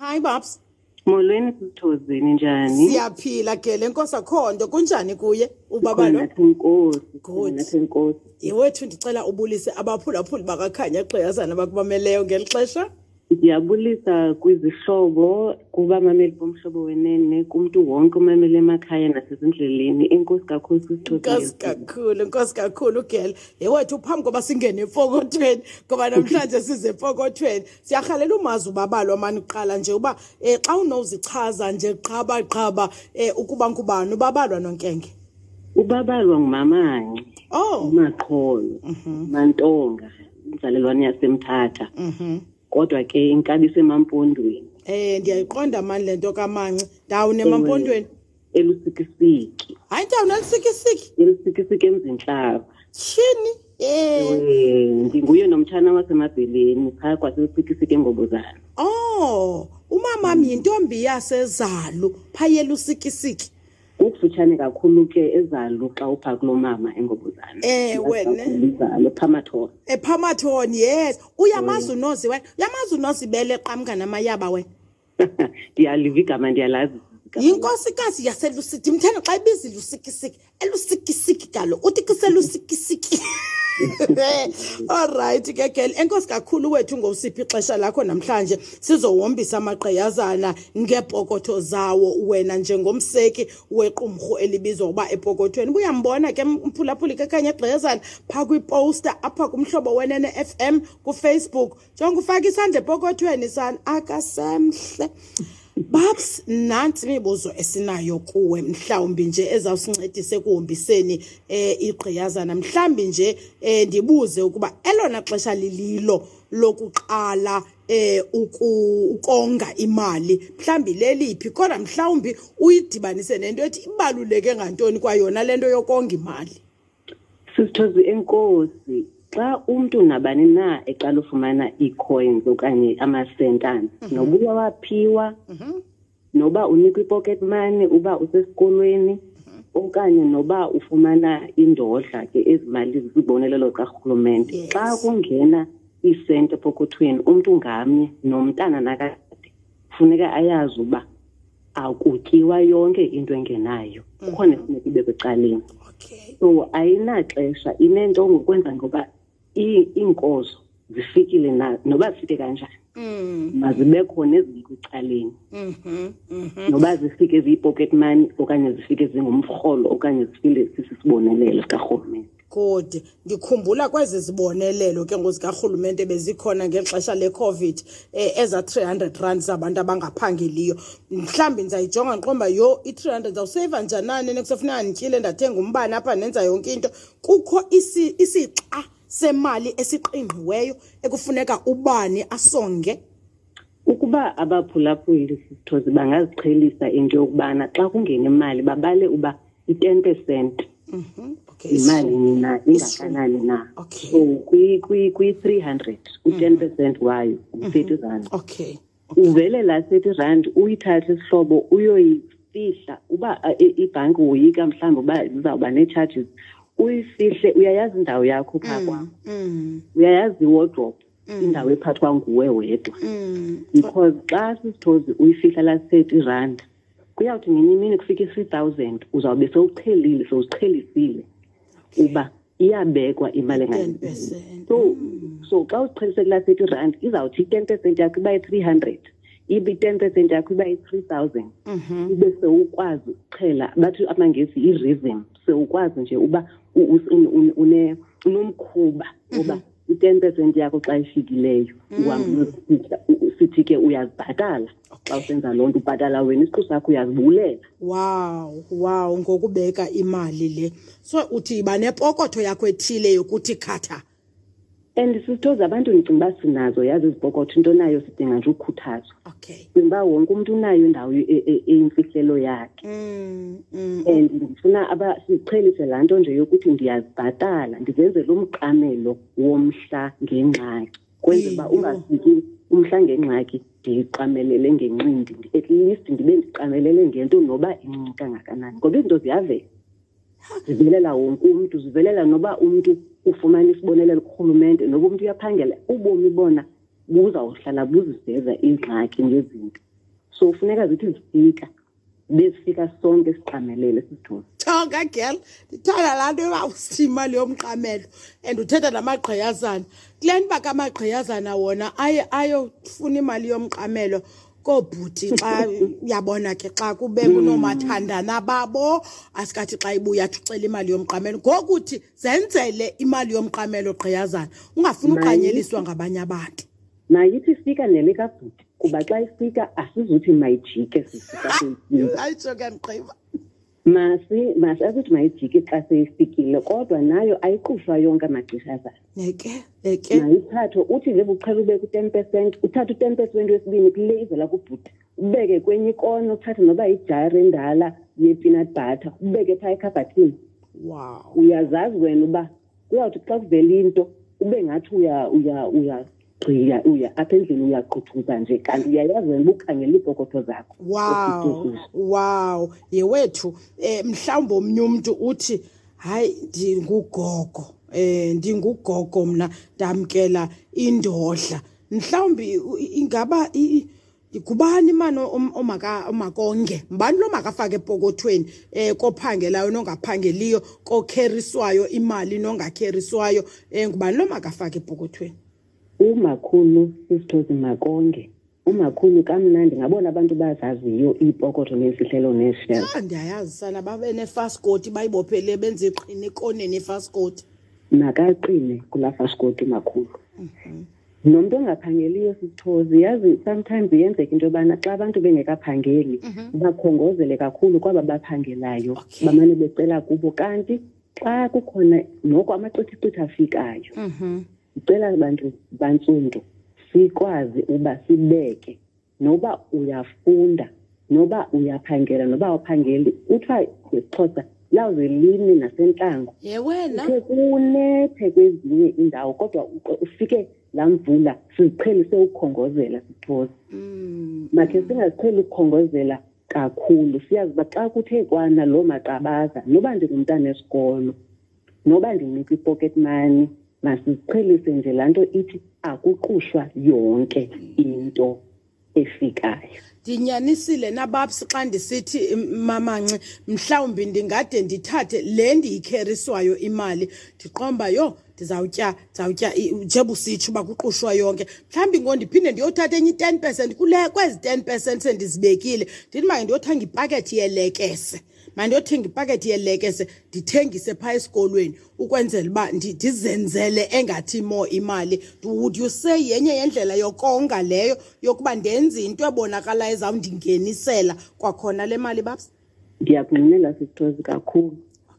hayi babs molweni sithozini njani siyaphila ke le nkosi akho nto kunjani kuye ubaba lo nkosi yewethu ndicela ubulise abaphulaphuli bakakhanya xeyazana bakubameleyo ngeli xesha ndiyabulisa kwizihlobo kubamameli bomhlobo wenene kumntu wonke umamele emakhaya nasezindleleni enkosi kakhulu sisithokosi kakhulu nkosi kakhulu ugel yewethu phambi koba singene empokothweni ngoba namhlanje size empokothweni siyarhalela umazi ubabalo amane kuqala nje uba um xa unozichaza nje qhaba qhaba um eh, ukuba ngubani ubabalwa nonkenge ubabalwa ngumamanye oh maqholo mhm. mantonga inzalelwane yasemthatha mhm. kodwa ke inkabi semampondweni um ndiyayiqonda mani le nto kamanci ndawune emampondweni elusikisiki hayi ntown elusikisiki elusikisiki emzintlaba shini um ndinguye nomtshana wasemabheleni phaa kwaselusikisiki engobozana o oh, umamam yintombi yasezalo phayelusikisiki ukufutshane kakhulu ke ezalo xa upha kulo mama engobuzane ewenezalo phamathoni ephamathoni yes uyamazi unozi wena uyamazi unozibele qamka namayaba wena ndiyaliva igama ndiyalazi yinkosikazi yaselusiki ndimthanda xa ibiza ilusikisiki elusikisiki kalo uthi kiselusikisiki olrayithi ke gel enkosi kakhulu wethu ngosiphi ixesha lakho namhlanje sizowombisa amagqiyazana ngeepokotho zawo wena njengomseki wequmrhu elibizwa ukuba epokothweni buyambona ke mphulaphuli kekanye egqiyazana phaa kwiposta apha kumhlobo wenene f m kufacebook jonga ufake isandla epokothweni sana akasemhle babs nantsi imibuzo esinayo kuwe mhlawumbi nje ezawusincedisa ekuhombiseni um eh, igqiyazana mhlawumbi nje um ndibuze ukuba elona xesha lililo lokuqala eh ukonga imali mhlambi leliphi kodwa mhlawumbi uyidibanise nento ethi ibaluleke ngantoni kwayona lento yokonga imali Sisithozi enkosi xa umntu nabani na eqala ufumana ii-coins okanye amasentana mhm. noba uyawaphiwa mhm. noba unikwa i-pocket money uba usesikolweni mhm. okanye noba ufumana indodla ke ezimali zibonelelo karhulumente xa kungena iisenti epokothweni umntu ngamnye nomntana nakade funeka ayazi uba akutyiwa yonke into engenayo kukho mhm. nefuneka ibe kwecaleni so ayinaxesha inento ngokwenza ngoba iinkozo zifikile na noba zifike kanjani mm. mazibe khona ezikwicaleni mhm, mhm. noba zifike ziyi-pocket money okanye zifike zingumrholo okanye zifike sisisibonelelo sikarhulumente good ndikhumbula kwezi zibonelelo ke ngozikarhulumente bezikhona ngexesha lecovid eh, eza 300 rand zabantu abangaphangeliyo mhlawumbi ndizayijonga ndiqomba yho i-300 ndizawuseyiva njanani nekusefuneka ndityile ndathenga umbane apha ndenza yonke into kukho isixa semali esiqingqiweyo ekufuneka ubani asonge ukuba abaphulaphuli sisithozi bangaziqhelisa into yokubana xa kungena imali babale uba i-ten percent mhm, yimali nina ingakanani na so kwi-three hundred u-ten mhm. percent wayo ngu-thirty mhm. rand okay uvele laa thirty rand uyithathe isihlobo uyoyifihla uba e, ibhanki woyika mhlawumbi uba zizawuba nee-charges uyifihle uyayazi indawo yakho phaa mm, kwakho mm. uyayazi iwodrophu mm. indawo ephathwa nguwe wedwa mm. because xa sisithozi uyifihla lasethi irand kuyawuthi ngenye imini kufika i-three thousand uzawube sewuqhelile sewuziqhelisile uba iyabekwa imali engayi so mm. so xa uziqhelise kulasethi irand izawuthi i-ten percent yakho iba i-three hundred ibe i-ten percent yakho iba i-three thousand mhm. ube sewukwazi ukuqhela bathi amangesi i-rhythm sewukwazi nje uba unomkhuba uba mm -hmm. i-ten percent yakho xa ifikileyo mm. uhambe sithi ke uyazibhatala xa usenza loo nto ubhatala wena isiqu sakho uyazibulela wow wow ngokubeka imali le so uthi iba nepokotho yakho ethile yokuthi khatha and sisithoza abantu ndicinga uba sinazo yazi izipokotho into nayo sidinga nje ukukhuthazwa okay uba wonke umuntu unayo indawo e, e, eyimfihlelo yakhe mm, mm. and ndifuna aba siqhelise laa nto nje yokuthi ndiyazibhatala ndizenzele umqamelo womhla ngengxaki kwenzela uba ungafiki umhla ngengxaki ndiqamelele ngenqindi at least ndibe ndiqamelele ngento noba incinci kangakanani ngoba izinto ziyavela zivelela wonke umntu zivelela noba umntu ufumana isibonelelo kurhulumente noba umntu uyaphangela ubomi bona buzawuhlala buziveza iingxaki ngezinto so funeka zithi zifika bezifika sonke siqamelele sisithole tonka girl ndithanda laa nto yobawusithi imali yomqamelo and uthetha namagqiyazana kule nto uba kamagqiyazana wona aye ayofuna imali yomqamelo koobhuti xa uyabona ke xa kube hmm. kunoomathandana babo asikathi xa ibuya thuxela imali yomqamelo ngoku uthi zenzele imali yomqamelo gqiyazana ungafuni uqanyeliswa ngabanye abantu mayithi ifika nele kabhuti kuba xa ifika asizuthi mayijike sisikaayitsho ke ndigqiba masi masi akuthi mayijike xa seyifikile kodwa nayo ayiqufwa yonke amagqisha zayo eke eke mayithathwe uthi nje buqhela ubeka u-ten percent uthathe u-ten percent wesibini kule ivela kubhuti ubeke kwenye ikona uthathe noba yijari endala ye-peanut butter ubeke phaa ekhabhathini wow uyazazi wena uba kuyawuthi xa kuvela into ube ngathi uya uya uya gqiya uya apha endlini uyaquthuza nje kanti uyayazi wena ubukhangela iipokotho zakho wow wow yewethu um mhlawumbi omnye umntu uthi hayi ndingugogo um ndingugogo mna ndamkela indodla mhlawumbi ingaba ngubani mani omakonge mbani lo makafake epokothweni um kophangelayo nongaphangeliyo kokheriswayo imali nongakheriswayo um ngubani lo makafake epokothweni umakhulu sisithozi makonge umakhulu kamnandi ngabona abantu bazaziyo iipokotho nezihlelo neshel ah, ndiyayazi sana babe nefaskoti bayibophele benze iqhini ekoneni ifaskoti makaqine kulaa faskoti makhulu mhm. nomntu ongaphangeliyo sisichozi yazi sometimes yenzeka into yobana xa abantu bengekaphangeli mhm. bakhongozele kakhulu kwaba baphangelayo bamane becela kubo kanti xa kukhona noko amacithi-cithi afikayo mhm. ndicela abantu bantsundu sikwazi uba sibeke noba uyafunda noba uyaphangela noba awuphangeli kuthiwa ngesixhosa lawuze limi nasentlango ke kunethe kwezinye iindawo kodwa ufike laa mvula siziqhelise ukukhongozela sixhosa mm. makhe singaziqheli ukukhongozela kakhulu siyazi uba xa kuthe kwana loo maqabaza noba ndingumntana esikolo noba ndinika i-pocket money masiqhelise nje laa nto ithi akuqushwa yonke into efikayo ndinyanisile nababs xa ndisithi mamanci mhlawumbi ndingade ndithathe le ndiyikheriswayo imali ndiqomba yho ndizawutya ndizawutya njengoba usitsho uba kuqushwa yonke mhlawumbi ngo ndiphinde ndiyothatha enye i-ten percent kule kwezi ten percent sendizibekile ndithi make ndiyothanga ipakethi yelekese mandiyothenga ipakethi yelekese ndithengise phaa esikolweni ukwenzela uba ndizenzele engathi mo imali would you say yenye yendlela yokonga leyo yokuba ndenze into ebonakalayo ezawundingenisela kwakhona le mali babs ndiyakunqinela sisixozi kakhulu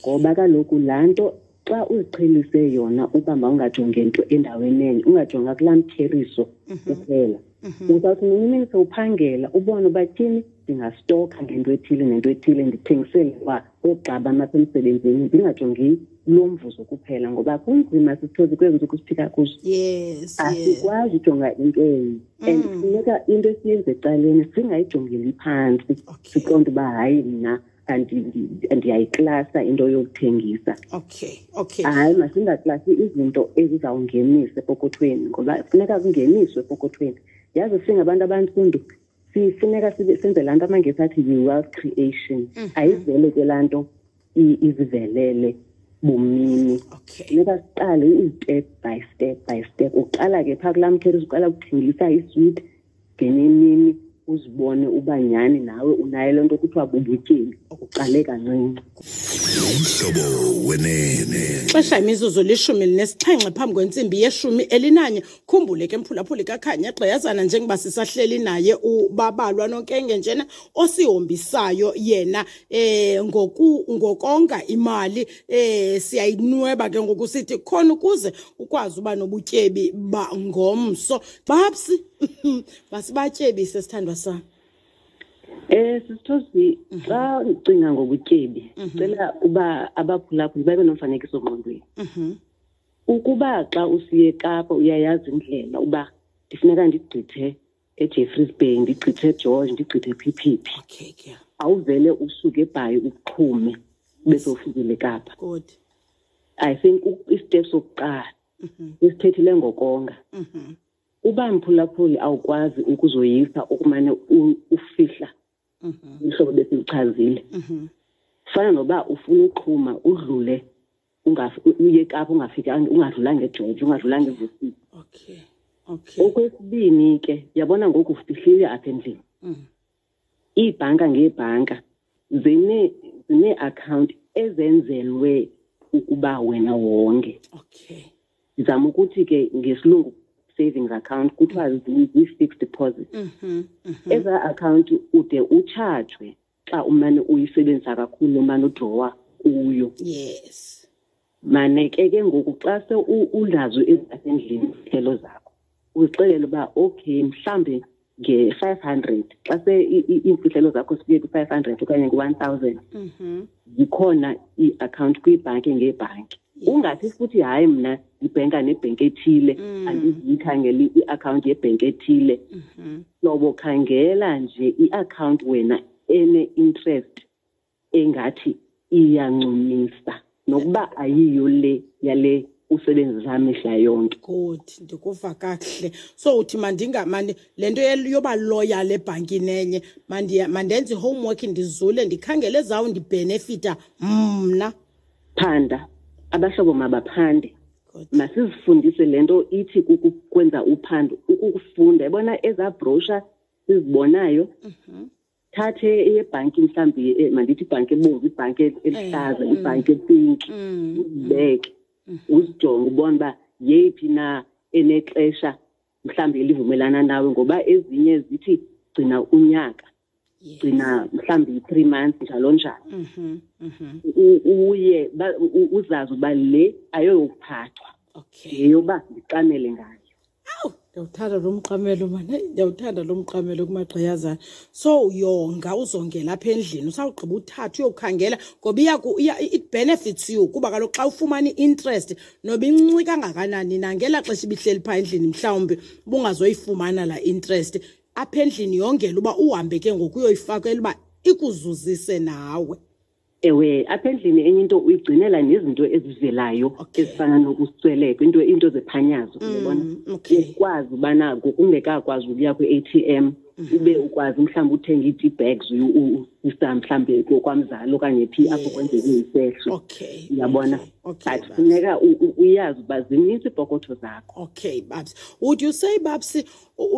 ngoba kaloku laa nto xa uziqhelise yona uba mawungajonge nto endaweni enye ungajonga kulaa mtheriso mhm. kuphela mhm. uzawuthi nini sewuphangela ubone uba tyini ndingastokha ngento ethile nento ethile ndithengisele uba oogxaba amapha emsebenzini ndingajongi lo mvuzo kuphela ngoba kunzima sithozi kwezi ntsuku siphika kuzo asikwazi ujonga into enye and mm. funeka into esiyenze ecaleni singayijongeli phantsi siqonde uba hayi mna andiyayiklasa into yokuthengisa okay okay hayi masingaklasi izinto ezizawungenisa epokothweni ngoba funeka kungeniswe epokothweni yazi singabantu abantsundu sifuneka senze laa nto amangesi athi yi-wealth creation mhm. ayivele ke laa nto izivelele bumini funeka siqale i-step by step by step uqala ke phaa kulaa mthetho siqala kuthengisa iswiti ngenye imini uzibone uba nyhani nawe unaye le nto kuthiwa bubutyebi uqale kancinci umhlobo wenene xesha imizuzu lishumi linesixhenxe phambi kwentsimbi yeshumi elinanye khumbule ke mphulaphuli kakhanya gqiyazana njengoba sisahleli naye ubabalwa nonkenge njena osihombisayo yena eh ngoku ngokonga imali eh siyayinweba ke ngokusithi khona ukuze ukwazi uba nobutyebi bangomso babsi masibatyebise sithandwa sam Eh sisithosi mhm. xa ucinga ngobutyebi mhm. cela uba abaphulaphuli babe nomfanekiso ngqondweni mhm. ukuba xa usiye ekapa uyayazi indlela uba ndifuneka ndigqithe ejeffreys bay ndigqithe egeorge ndigqithe phiphiphi okay, yeah. awuvele usuke ebhayi uqhume bese ufikile kapa i think isitep sokuqala mhm. isithethile ngokonga mhm. uba mphulaphuli awukwazi ukuzoyisa ukumane ufihla mhm. uhlobo besiluchazile fana noba ufuna uqhuma udlule uye kapha ungafikanga ungadlulanga egeorge ungadlulanga evosini okay okay okwesibini ke yabona ngoku ufihlile apha endlini iibhanka ngeebhanka zinee-akhawunti ezenzelwe ukuba wena wonke okay ndizama ukuthi ke ngesilungu savings account kuthiwa zii-fixed deposit mm-hmm, mm-hmm. eza akhawunti ude utshajwe xa umane uyisebenzisa kakhulu umane udrowa kuyo yes mane ke ke ngoku xa se unazo ezasendlini izithelo zakho uzixelele uba okay mhlawumbi nge-five hundred xa se iimfihlelo zakho sifike kwi-five hundred okanye ngu-one thousand mhm. zikhona ii-akhawunti kwibhanki ngebhanki ungathi futhi hayi mna ndibhenka nebhenki ethile mm. andiziyikhangela i-akhawunti yebhenki ethile hlobo mhm. khangela nje i-akhawunti wena ene-interest engathi iyancumisa nokuba ayiyo le yale usebenzisa amihla yonke good ndikuva kakuhle so uthi mandinga mandi le nto yoba loya le bhanki nenye mandenze i-homework ndizule ndikhangele ezawo ndibhenefita mna phanda abahlobo mabaphande masizifundise le nto ithi kukwenza uphando ukufunda ebona ezaa brosha sizibonayo mhm. thathe eyebhanki mhlawumbi eh, mandithi ibhanki ebomvu ibhanki e-, eluhlaza eh, mm. ibhanki epinki mm. uzibeke mm. uzijonge ubona uba yeyiphi na enexesha mhlawumbi elivumelana nawe ngoba ezinye zithi gcina unyaka gcina mhlawumbi i-three months njalo njalo mm-hmm, mm-hmm. uye uzazi uba le ayoyokuphathwa yeyoba ndiqamele ngayo awu ndiyawuthanda lo mqamelo mane ndiyawuthanda lo mqamelo kumagqiyazana so uyonga uzongela apha endlini usawugqiba uthatha uyokhangela ngoba it benefits you kuba kaloku xa ufumana i-interest noba incinci kangakanani na ngela xesha ibihleli phaa endlini mhlawumbi ubungazoyifumana laa interest apha endlini yongela uba uhambe ke ngoku uyoyifakela uba ikuzuzise nawe ewe apha endlini enye into uyigcinela nezinto ezivelayo okay. ezifana nokusweleka into into zephanyazo mm, uyabona mm, okay. ukwazi ubana ngokungekakwazi ukuya kwi-a t m mm -hmm. ube ukwazi mhlawumbi uthenge ii-t bags usa mhlawumbi kwamzali okanye phi apho kwenzeke isehlo okay. uyabona okay. but funeka uyazi uba zininzi iipokotho zakho okay babs would you say babs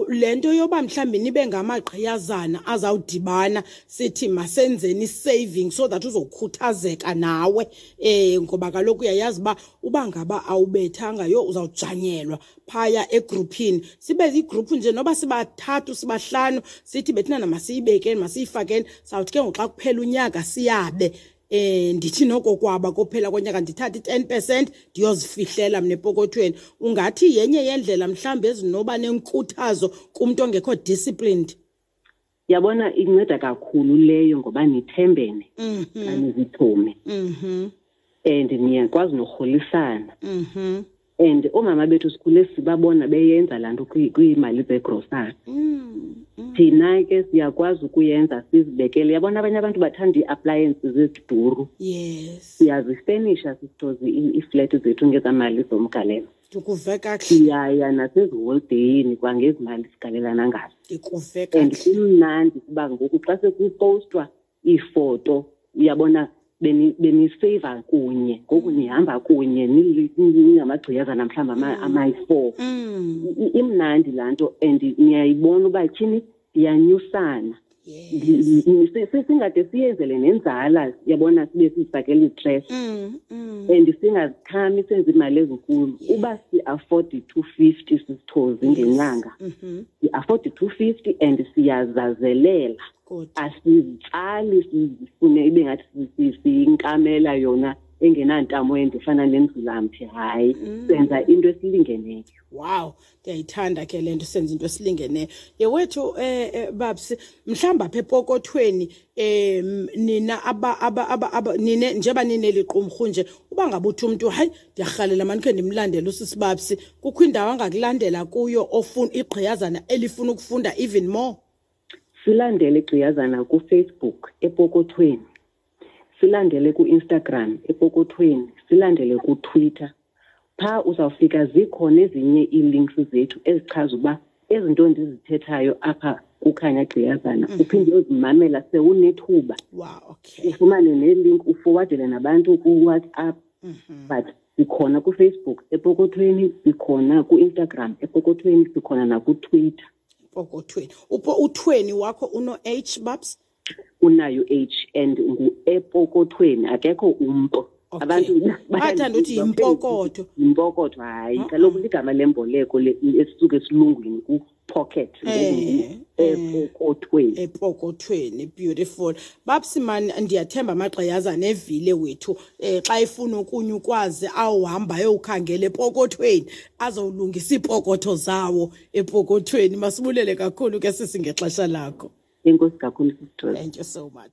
le nto yoba mhlawumbi nibe ngamagqiyazana azawudibana sithi masenzeni isaving so that uzokhuthazeka nawe um ngoba kaloku uyayazi uba uba ngaba awubethanga yho uzawujanyelwa phaya egruphini sibe igruphu nje noba sibathathu sibahlanu sithi bethina namasiyibekeni masiyifakeni sawuthi ke ngoxa kuphela unyaka siyabe um ndithi noko kwaba kophela konyaka ndithathe i-ten percent ndiyozifihlela mna epokothweni ungathi yenye yendlela mhlawumbi ezinoba nenkuthazo kumntu ongekho disciplined yabona inceda kakhulu leyo ngoba nithembene mhm. xa nizithume mhm. and niyakwazi norholisana mhm. and oomama bethu sikhule sibabona beyenza laa nto kwiimali zegrosari mm, mm. thina ke siyakwazi ukuyenza sizibekele yabona abanye abantu bathanda ii-appliance zeziduru yes siyazifenisha sisitozi iifleti zethu ngezamali zomgalelo ndikuve kakuhle siyaya naseziholideyini kwangezimali sigalelana ngazo ndikuve kakuhle and kumnandi kuba ngoku xa sekupostwa iifoto uyabona beniseva kunye ngoku nihamba kunye ningamagqiyazana mhlawumbi mm. amayi-four mm. imnandi laa nto and niyayibona uba tyhini ndiyanyusana singade siyenzele nenzala yabona sibe sizifakela itrash mm, mm. and singazikhami senze imali ezinkulu uba si-afford i-two fifty sisithozi ngenyanga mm-hmm. si-afford i-two fifty and siyazazelela asizitsali sizifune ibe ngathi siyinkamela yona engenantamo ende fana nemzilamthi hayi mm. senza into esilingeneyo wow ndiyayithanda ke le nto senza into esilingeneyo yewethu um eh, eh, babsi mhlawumbi apha epokothweni um nina nine njengoba nineli qumrhu nje uba ngabe uthi umntu hayi ndiyarhalela manikhe ndimlandele usisibabsi kukho indawo angakulandela kuyo ofuna igqiyazana elifuna ukufunda even more silandele gqiyazana kufacebook epokothweni silandele ku-instagram epokothweni silandele kutwitter phaa uzawufika zikhona ezinye ii-links zethu ezichaza uba ezi nto ndizithethayo apha kukhanya gqiyazana mhm. uphinde uzimamela sewunethuba ufumane ne-link ufowadele nabantu kuwhatsapp mhm. but sikhona kufacebook epokothweni sikhona ku-instagram epokothweni sikhona nakutwitter epokothweni upo uthweni wakho uno-h babs unayo h and ngu-epokothweni akekho umpo okay. abantu bathanda ukuthi yimpokotho yimpokotho hayi uh-uh. kaloku ligama lemboleko esisuke esilungwini ku-pocket eh, eh. epokothweni epokothweni beautiful babsimani ndiyathemba amagxeyaza nevile wethu um xa efuna okunye ukwazi awuhamba ayowukhangela epokothweni azowulungisa iipokotho zawo epokothweni masibulele kakhulu ke sisi ngexesha lakho enkosi kakhulu sisithola thank you so much